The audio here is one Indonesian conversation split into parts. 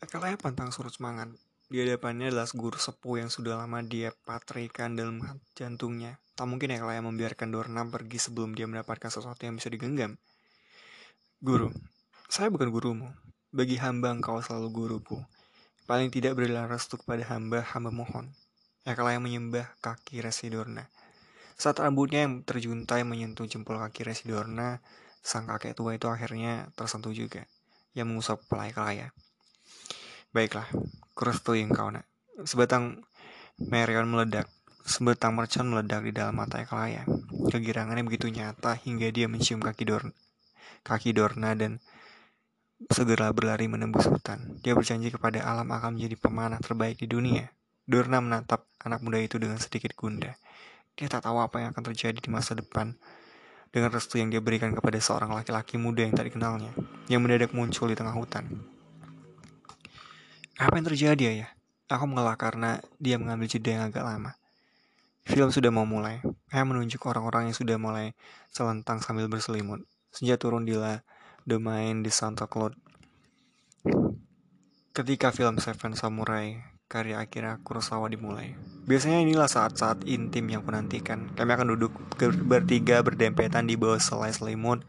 Akalaya pantang surut semangat. Di hadapannya adalah guru sepuh yang sudah lama dia patrikan dalam jantungnya. Tak mungkin Akalaya membiarkan Dorna pergi sebelum dia mendapatkan sesuatu yang bisa digenggam. Guru, saya bukan gurumu. Bagi hamba engkau selalu guruku. Paling tidak berilah restu kepada hamba, hamba mohon. Akalaya menyembah kaki Resi Dorna. Saat rambutnya yang terjuntai menyentuh jempol kaki Resi Dorna, sang kakek tua itu akhirnya tersentuh juga. Yang mengusap kepala Akalaya. Baiklah, kurestui engkau nak. Sebatang merion meledak, sebatang mercon meledak di dalam mata Ekalaya. Kegirangannya begitu nyata hingga dia mencium kaki Dorna, kaki Dorna dan segera berlari menembus hutan. Dia berjanji kepada alam akan menjadi pemanah terbaik di dunia. Dorna menatap anak muda itu dengan sedikit gundah. Dia tak tahu apa yang akan terjadi di masa depan dengan restu yang dia berikan kepada seorang laki-laki muda yang tak dikenalnya, yang mendadak muncul di tengah hutan. Apa yang terjadi ya? Aku mengalah karena dia mengambil jeda yang agak lama. Film sudah mau mulai. Ayah menunjuk orang-orang yang sudah mulai selentang sambil berselimut. Senja turun di la domain di Santa Claus. Ketika film Seven Samurai karya Akira Kurosawa dimulai. Biasanya inilah saat-saat intim yang kunantikan. Kami akan duduk bertiga berdempetan di bawah selai selimut.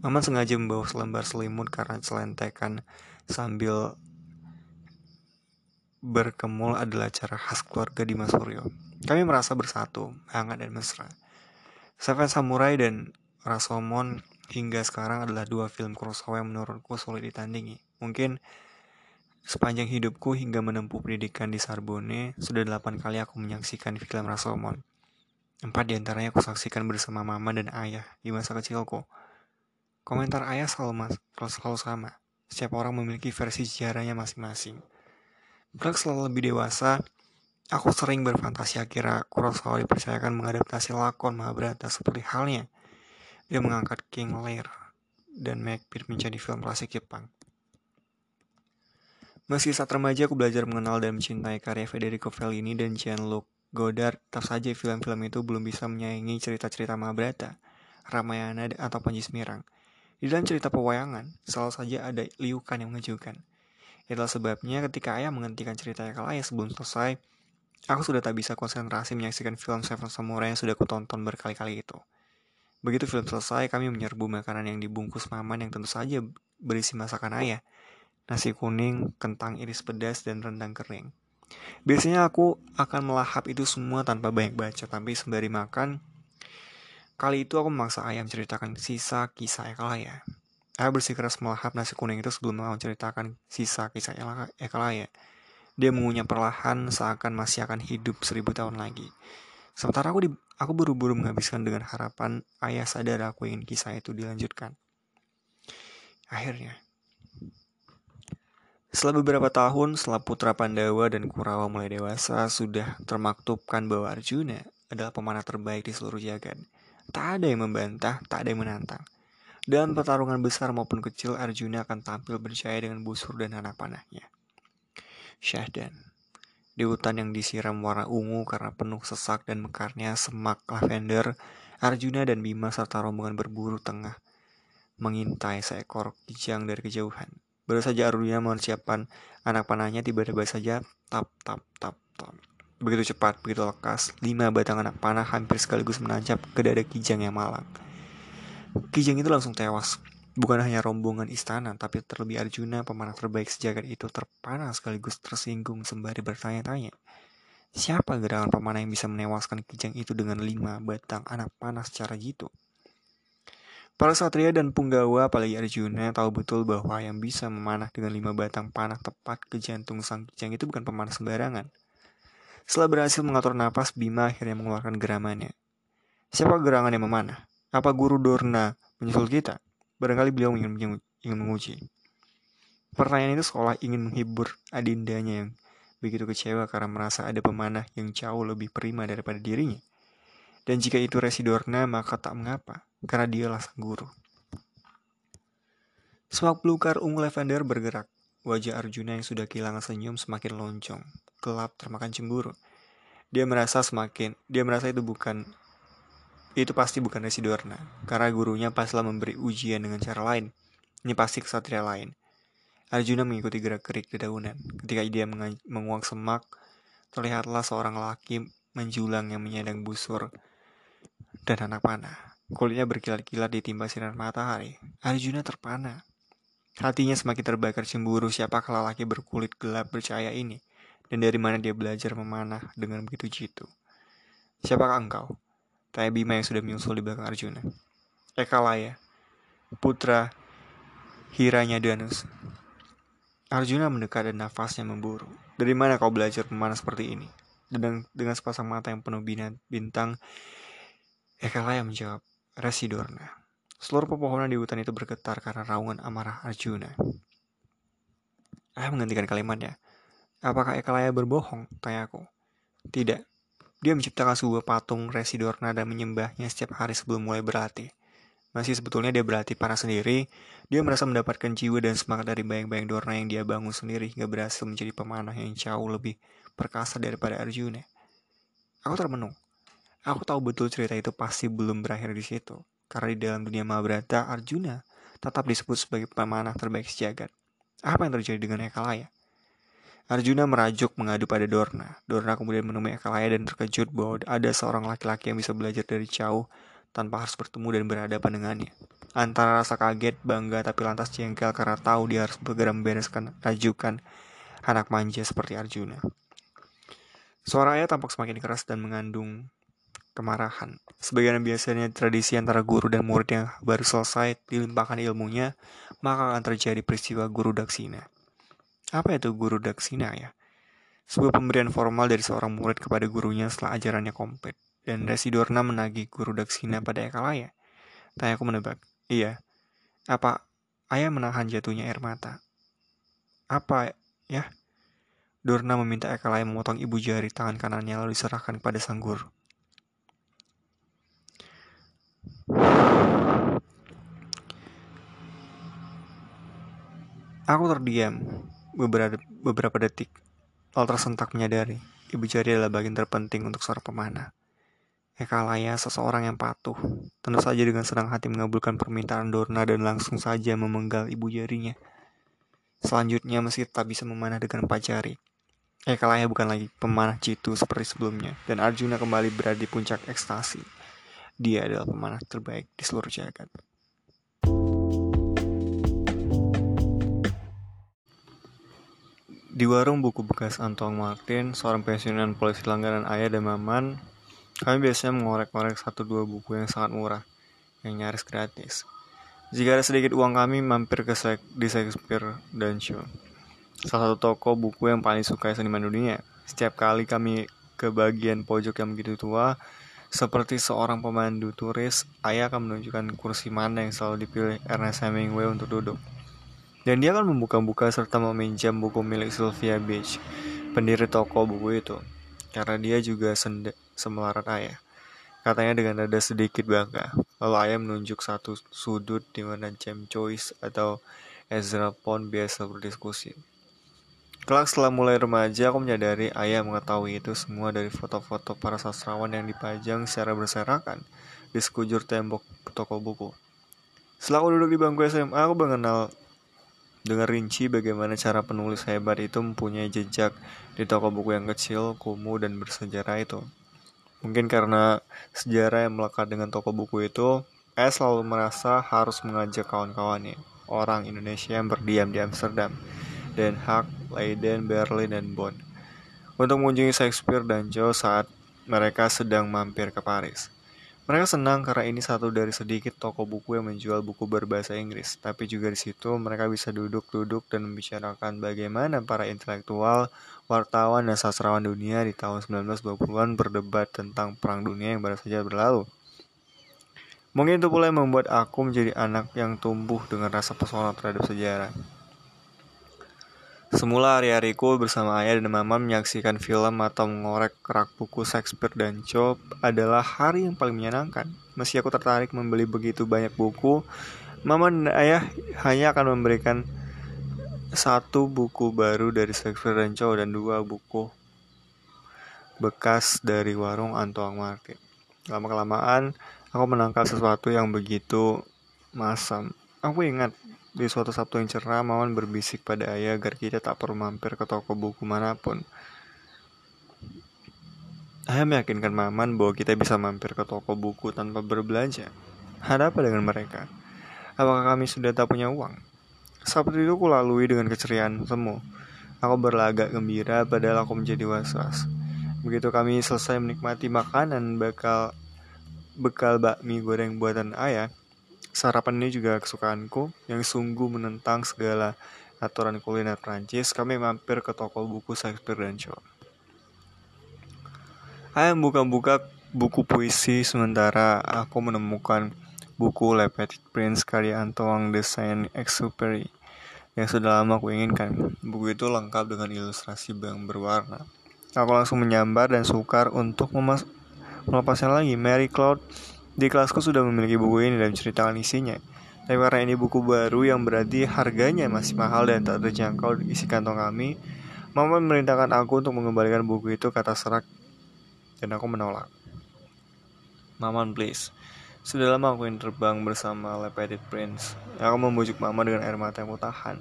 Maman sengaja membawa selembar selimut karena celentekan sambil berkemul adalah cara khas keluarga di Masuryo. Kami merasa bersatu, hangat dan mesra. Seven Samurai dan Rasomon hingga sekarang adalah dua film Kurosawa yang menurutku sulit ditandingi. Mungkin sepanjang hidupku hingga menempuh pendidikan di Sarbonne, sudah delapan kali aku menyaksikan film Rasomon. Empat di antaranya aku saksikan bersama mama dan ayah di masa kecilku. Komentar ayah selalu, mas, selalu sama. Setiap orang memiliki versi sejarahnya masing-masing. Black selalu lebih dewasa, aku sering berfantasi kira Kurosawa dipercayakan mengadaptasi lakon Mahabharata seperti halnya. Dia mengangkat King Lear dan Macbeth menjadi film klasik Jepang. Meski saat remaja aku belajar mengenal dan mencintai karya Federico Fellini dan Jean-Luc Godard, tetap saja film-film itu belum bisa menyaingi cerita-cerita Mahabharata, Ramayana, atau Panji Semirang. Di dalam cerita pewayangan, selalu saja ada liukan yang mengejutkan. Itulah sebabnya ketika ayah menghentikan cerita ayah sebelum selesai, aku sudah tak bisa konsentrasi menyaksikan film Seven Samurai yang sudah kutonton berkali-kali itu. Begitu film selesai, kami menyerbu makanan yang dibungkus maman yang tentu saja berisi masakan ayah. Nasi kuning, kentang iris pedas, dan rendang kering. Biasanya aku akan melahap itu semua tanpa banyak baca, tapi sembari makan, kali itu aku memaksa ayah menceritakan sisa kisah ayah. Ayah bersikeras melahap nasi kuning itu sebelum menceritakan sisa kisah Ekalaya. Dia mengunyah perlahan seakan masih akan hidup seribu tahun lagi. Sementara aku, di, aku buru-buru menghabiskan dengan harapan ayah sadar aku ingin kisah itu dilanjutkan. Akhirnya, setelah beberapa tahun, setelah putra Pandawa dan Kurawa mulai dewasa, sudah termaktubkan bahwa Arjuna adalah pemanah terbaik di seluruh jagat. Tak ada yang membantah, tak ada yang menantang. Dalam pertarungan besar maupun kecil, Arjuna akan tampil berjaya dengan busur dan anak panahnya. Syahdan Di hutan yang disiram warna ungu karena penuh sesak dan mekarnya semak lavender, Arjuna dan Bima serta rombongan berburu tengah mengintai seekor kijang dari kejauhan. Baru saja Arjuna mempersiapkan anak panahnya, tiba-tiba saja tap tap tap tap. Begitu cepat, begitu lekas, lima batang anak panah hampir sekaligus menancap ke dada kijang yang malang. Kijang itu langsung tewas. Bukan hanya rombongan istana, tapi terlebih Arjuna, pemanah terbaik sejagat itu terpana sekaligus tersinggung sembari bertanya-tanya. Siapa gerangan pemanah yang bisa menewaskan kijang itu dengan lima batang anak panah secara jitu? Para satria dan punggawa, apalagi Arjuna, tahu betul bahwa yang bisa memanah dengan lima batang panah tepat ke jantung sang kijang itu bukan pemanah sembarangan. Setelah berhasil mengatur napas, Bima akhirnya mengeluarkan geramannya. Siapa gerangan yang memanah? Apa guru Dorna menyusul kita? Barangkali beliau ingin, ingin menguji. Pertanyaan itu seolah ingin menghibur adindanya yang begitu kecewa karena merasa ada pemanah yang jauh lebih prima daripada dirinya. Dan jika itu Resi Dorna, maka tak mengapa, karena dialah sang guru. Semak belukar ungu lavender bergerak. Wajah Arjuna yang sudah kehilangan senyum semakin loncong, gelap termakan cemburu. Dia merasa semakin, dia merasa itu bukan itu pasti bukan Residorna, karena gurunya paslah memberi ujian dengan cara lain. Ini pasti kesatria lain. Arjuna mengikuti gerak-gerik dedaunan. Ketika dia menguak semak, terlihatlah seorang laki menjulang yang menyandang busur dan anak panah. Kulitnya berkilat-kilat ditimpa sinar matahari. Arjuna terpana. Hatinya semakin terbakar cemburu siapakah lelaki berkulit gelap bercahaya ini, dan dari mana dia belajar memanah dengan begitu jitu. Siapakah engkau? Tanya Bima yang sudah menyusul di belakang Arjuna. Ekalaya, putra Hiranya Danus. Arjuna mendekat dan nafasnya memburu. Dari mana kau belajar memanah seperti ini? Dan dengan sepasang mata yang penuh bintang, Ekalaya menjawab, Residorna. Seluruh pepohonan di hutan itu bergetar karena raungan amarah Arjuna. Ayah menggantikan kalimatnya. Apakah Ekalaya berbohong? Tanya aku. Tidak, dia menciptakan sebuah patung Residorna dan menyembahnya setiap hari sebelum mulai berlatih. Masih sebetulnya dia berlatih para sendiri, dia merasa mendapatkan jiwa dan semangat dari bayang-bayang Dorna yang dia bangun sendiri hingga berhasil menjadi pemanah yang jauh lebih perkasa daripada Arjuna. Aku termenung. Aku tahu betul cerita itu pasti belum berakhir di situ, karena di dalam dunia Mahabharata, Arjuna tetap disebut sebagai pemanah terbaik sejagat. Apa yang terjadi dengan Ekalaya? Arjuna merajuk mengadu pada Dorna. Dorna kemudian menemui Akalaya dan terkejut bahwa ada seorang laki-laki yang bisa belajar dari jauh tanpa harus bertemu dan berhadapan dengannya. Antara rasa kaget, bangga, tapi lantas jengkel karena tahu dia harus segera membereskan rajukan anak manja seperti Arjuna. Suara ayah tampak semakin keras dan mengandung kemarahan. Sebagian biasanya tradisi antara guru dan murid yang baru selesai dilimpahkan ilmunya, maka akan terjadi peristiwa guru daksina. Apa itu guru daksina ya? Sebuah pemberian formal dari seorang murid kepada gurunya setelah ajarannya komplit. Dan Residorna menagih guru daksina pada Ekalaya. Tanya aku menebak. Iya. Apa ayah menahan jatuhnya air mata? Apa ya? Dorna meminta Ekalaya memotong ibu jari tangan kanannya lalu diserahkan kepada sang guru. Aku terdiam, beberapa, beberapa detik, lalu tersentak menyadari ibu jari adalah bagian terpenting untuk seorang pemanah. Eka Laya seseorang yang patuh, tentu saja dengan senang hati mengabulkan permintaan Dorna dan langsung saja memenggal ibu jarinya. Selanjutnya meski tak bisa memanah dengan empat jari. Eka Laya bukan lagi pemanah jitu seperti sebelumnya, dan Arjuna kembali berada di puncak ekstasi. Dia adalah pemanah terbaik di seluruh jagat. Di warung buku bekas Antoine Martin, seorang pensiunan polisi langganan ayah dan maman, kami biasanya mengorek-ngorek satu dua buku yang sangat murah, yang nyaris gratis. Jika ada sedikit uang kami mampir ke sek di Shakespeare dan Shaw. Salah satu toko buku yang paling suka seniman dunia. Setiap kali kami ke bagian pojok yang begitu tua, seperti seorang pemandu turis, ayah akan menunjukkan kursi mana yang selalu dipilih Ernest Hemingway untuk duduk. Dan dia akan membuka-buka serta meminjam buku milik Sylvia Beach, pendiri toko buku itu. Karena dia juga semelarat ayah. Katanya dengan nada sedikit bangga. Lalu ayah menunjuk satu sudut di mana James Joyce atau Ezra Pound biasa berdiskusi. Kelak setelah mulai remaja, aku menyadari ayah mengetahui itu semua dari foto-foto para sastrawan yang dipajang secara berserakan di sekujur tembok toko buku. Setelah aku duduk di bangku SMA, aku mengenal dengan rinci bagaimana cara penulis hebat itu mempunyai jejak di toko buku yang kecil, kumuh, dan bersejarah itu. Mungkin karena sejarah yang melekat dengan toko buku itu, saya selalu merasa harus mengajak kawan-kawannya, orang Indonesia yang berdiam di Amsterdam, Den Haag, Leiden, Berlin, dan Bonn, untuk mengunjungi Shakespeare dan Joe saat mereka sedang mampir ke Paris. Mereka senang karena ini satu dari sedikit toko buku yang menjual buku berbahasa Inggris, tapi juga di situ mereka bisa duduk-duduk dan membicarakan bagaimana para intelektual, wartawan, dan sastrawan dunia di tahun 1920-an berdebat tentang perang dunia yang baru saja berlalu. Mungkin itu pula yang membuat aku menjadi anak yang tumbuh dengan rasa pesona terhadap sejarah. Semula hari-hariku bersama ayah dan mama menyaksikan film atau mengorek kerak buku Shakespeare dan Job adalah hari yang paling menyenangkan. Meski aku tertarik membeli begitu banyak buku, mama dan ayah hanya akan memberikan satu buku baru dari Shakespeare dan Job dan dua buku bekas dari warung Antoine Martin. Lama-kelamaan, aku menangkap sesuatu yang begitu masam Aku ingat di suatu Sabtu yang cerah, Maman berbisik pada ayah agar kita tak perlu mampir ke toko buku mana pun. Ayah meyakinkan Maman bahwa kita bisa mampir ke toko buku tanpa berbelanja. Ada apa dengan mereka? Apakah kami sudah tak punya uang? Sabtu itu ku lalui dengan keceriaan semu. Aku berlagak gembira padahal aku menjadi was-was. Begitu kami selesai menikmati makanan bakal bekal bakmi goreng buatan ayah, Sarapan ini juga kesukaanku yang sungguh menentang segala aturan kuliner Prancis. Kami mampir ke toko buku Shakespeare dan Shaw. Ayah buka-buka buku puisi sementara aku menemukan buku Le Petit Prince karya Antoine de Saint-Exupéry yang sudah lama aku inginkan. Buku itu lengkap dengan ilustrasi yang berwarna. Aku langsung menyambar dan sukar untuk melepasnya lagi. Mary Claude di kelasku sudah memiliki buku ini dan menceritakan isinya. Tapi karena ini buku baru yang berarti harganya masih mahal dan tak terjangkau di isi kantong kami, Mama memerintahkan aku untuk mengembalikan buku itu kata serak dan aku menolak. Maman please, sudah lama aku ingin terbang bersama Le Petit Prince. Aku membujuk Mama dengan air mata yang tahan.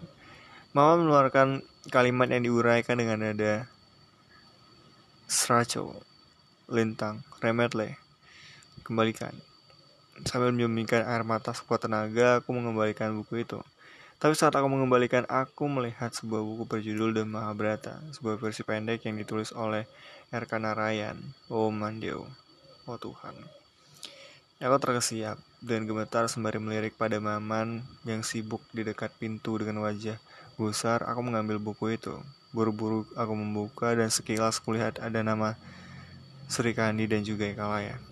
Mama mengeluarkan kalimat yang diuraikan dengan nada Sracho, lintang, remetle, kembalikan. Sambil menyembunyikan air mata sekuat tenaga, aku mengembalikan buku itu. Tapi saat aku mengembalikan, aku melihat sebuah buku berjudul The Mahabharata, sebuah versi pendek yang ditulis oleh R.K. Narayan. Oh Mandeo, oh Tuhan. Aku terkesiap dan gemetar sembari melirik pada Maman yang sibuk di dekat pintu dengan wajah gusar. Aku mengambil buku itu. Buru-buru aku membuka dan sekilas kulihat ada nama Sri Kandi dan juga Ekalaya.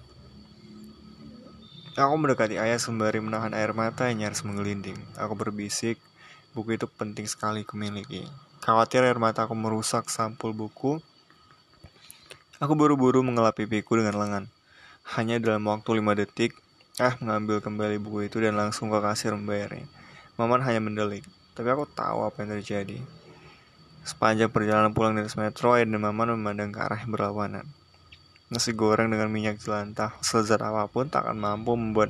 Aku mendekati ayah sembari menahan air mata yang nyaris menggelinding. Aku berbisik, buku itu penting sekali kumiliki. Khawatir air mata aku merusak sampul buku, aku buru-buru mengelap pipiku dengan lengan. Hanya dalam waktu lima detik, ah mengambil kembali buku itu dan langsung ke kasir membayarnya. Maman hanya mendelik, tapi aku tahu apa yang terjadi. Sepanjang perjalanan pulang dari metro, ayah dan Maman memandang ke arah yang berlawanan. Nasi goreng dengan minyak jelantah selezat apa pun tak akan mampu membuat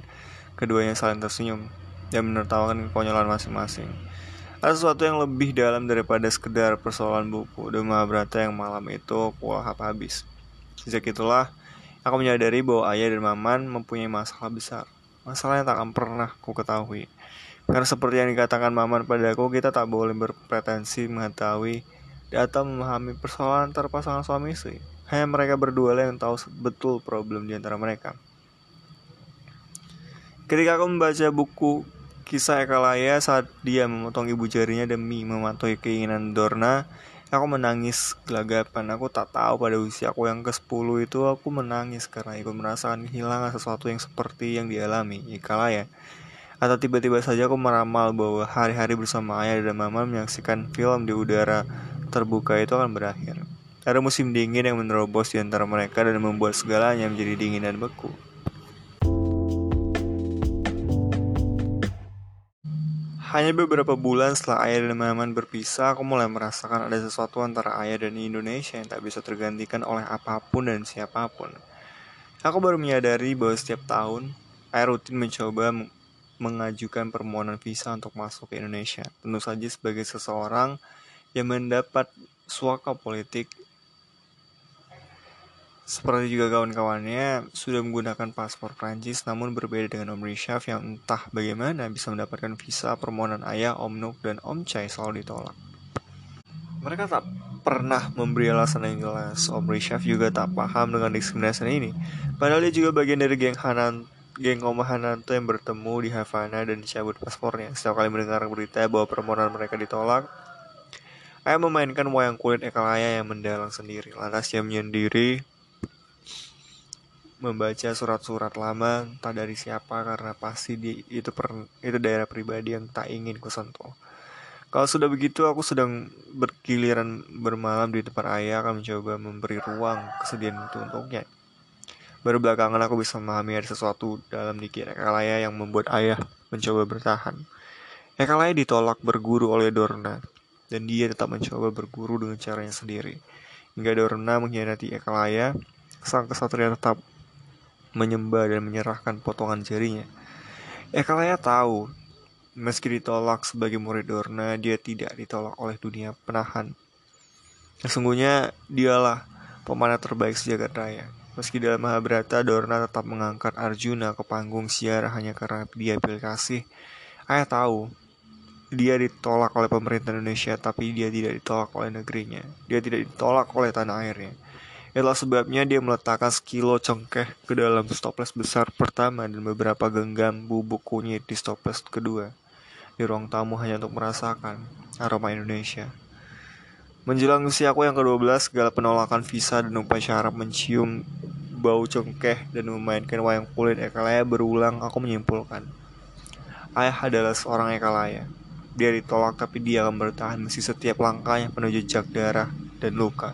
keduanya saling tersenyum dan menertawakan kekonyolan masing-masing. Ada sesuatu yang lebih dalam daripada sekedar persoalan buku The Mahabharata yang malam itu kuahap habis. Sejak itulah, aku menyadari bahwa ayah dan maman mempunyai masalah besar. Masalah yang tak akan pernah ku ketahui. Karena seperti yang dikatakan maman padaku, kita tak boleh berpretensi mengetahui atau memahami persoalan antar pasangan suami istri. Hanya mereka berdua lah yang tahu betul problem di antara mereka. Ketika aku membaca buku kisah Ekalaya saat dia memotong ibu jarinya demi mematuhi keinginan Dorna, aku menangis gelagapan. Aku tak tahu pada usia aku yang ke-10 itu aku menangis karena ikut merasakan kehilangan sesuatu yang seperti yang dialami Ekalaya. Atau tiba-tiba saja aku meramal bahwa hari-hari bersama ayah dan mama menyaksikan film di udara terbuka itu akan berakhir. Ada musim dingin yang menerobos di antara mereka dan membuat segalanya menjadi dingin dan beku. Hanya beberapa bulan setelah ayah dan Maman berpisah, aku mulai merasakan ada sesuatu antara ayah dan Indonesia yang tak bisa tergantikan oleh apa pun dan siapa pun. Aku baru menyadari bahwa setiap tahun, ayah rutin mencoba mengajukan permohonan visa untuk masuk ke Indonesia. Tentu saja sebagai seseorang yang mendapat suaka politik seperti juga kawan-kawannya sudah menggunakan paspor Prancis namun berbeda dengan Om Rishaf yang entah bagaimana bisa mendapatkan visa permohonan ayah Om Nuk dan Om Chai selalu ditolak. Mereka tak pernah memberi alasan yang jelas. Om Rishaf juga tak paham dengan diskriminasi ini. Padahal dia juga bagian dari geng Hanan geng Om Hananto yang bertemu di Havana dan dicabut paspornya. Setiap kali mendengar berita bahwa permohonan mereka ditolak, Ayah memainkan wayang kulit Ekalaya yang mendalang sendiri. Lantas dia menyendiri membaca surat-surat lama entah dari siapa karena pasti di itu per, itu daerah pribadi yang tak ingin kusentuh. Kalau sudah begitu aku sedang bergiliran bermalam di tempat ayah akan mencoba memberi ruang kesedihan itu untuknya. Baru belakangan aku bisa memahami ada sesuatu dalam dikir Ekalaya yang membuat ayah mencoba bertahan. Ekalaya ditolak berguru oleh Dorna dan dia tetap mencoba berguru dengan caranya sendiri. Hingga Dorna mengkhianati Ekalaya, sang kesatria tetap menyembah dan menyerahkan potongan jarinya. Ekalaya tahu Meski ditolak sebagai murid Dorna, dia tidak ditolak oleh dunia penahan. Sesungguhnya dialah pemanah terbaik sejagat raya. Meski dalam Mahabharata, Dorna tetap mengangkat Arjuna ke panggung siar hanya karena dia pilih kasih. Ayah tahu, dia ditolak oleh pemerintah Indonesia, tapi dia tidak ditolak oleh negerinya. Dia tidak ditolak oleh tanah airnya. Itulah sebabnya dia meletakkan sekilo cengkeh ke dalam stoples besar pertama dan beberapa genggam bubuk kunyit di stoples kedua. Di ruang tamu hanya untuk merasakan aroma Indonesia. Menjelang usiaku yang ke-12, segala penolakan visa dan upacara mencium bau cengkeh dan memainkan wayang kulit Ekalaya berulang, aku menyimpulkan. Ayah adalah seorang Ekalaya. Dia ditolak tapi dia akan bertahan meski setiap langkahnya penuh jejak darah dan luka.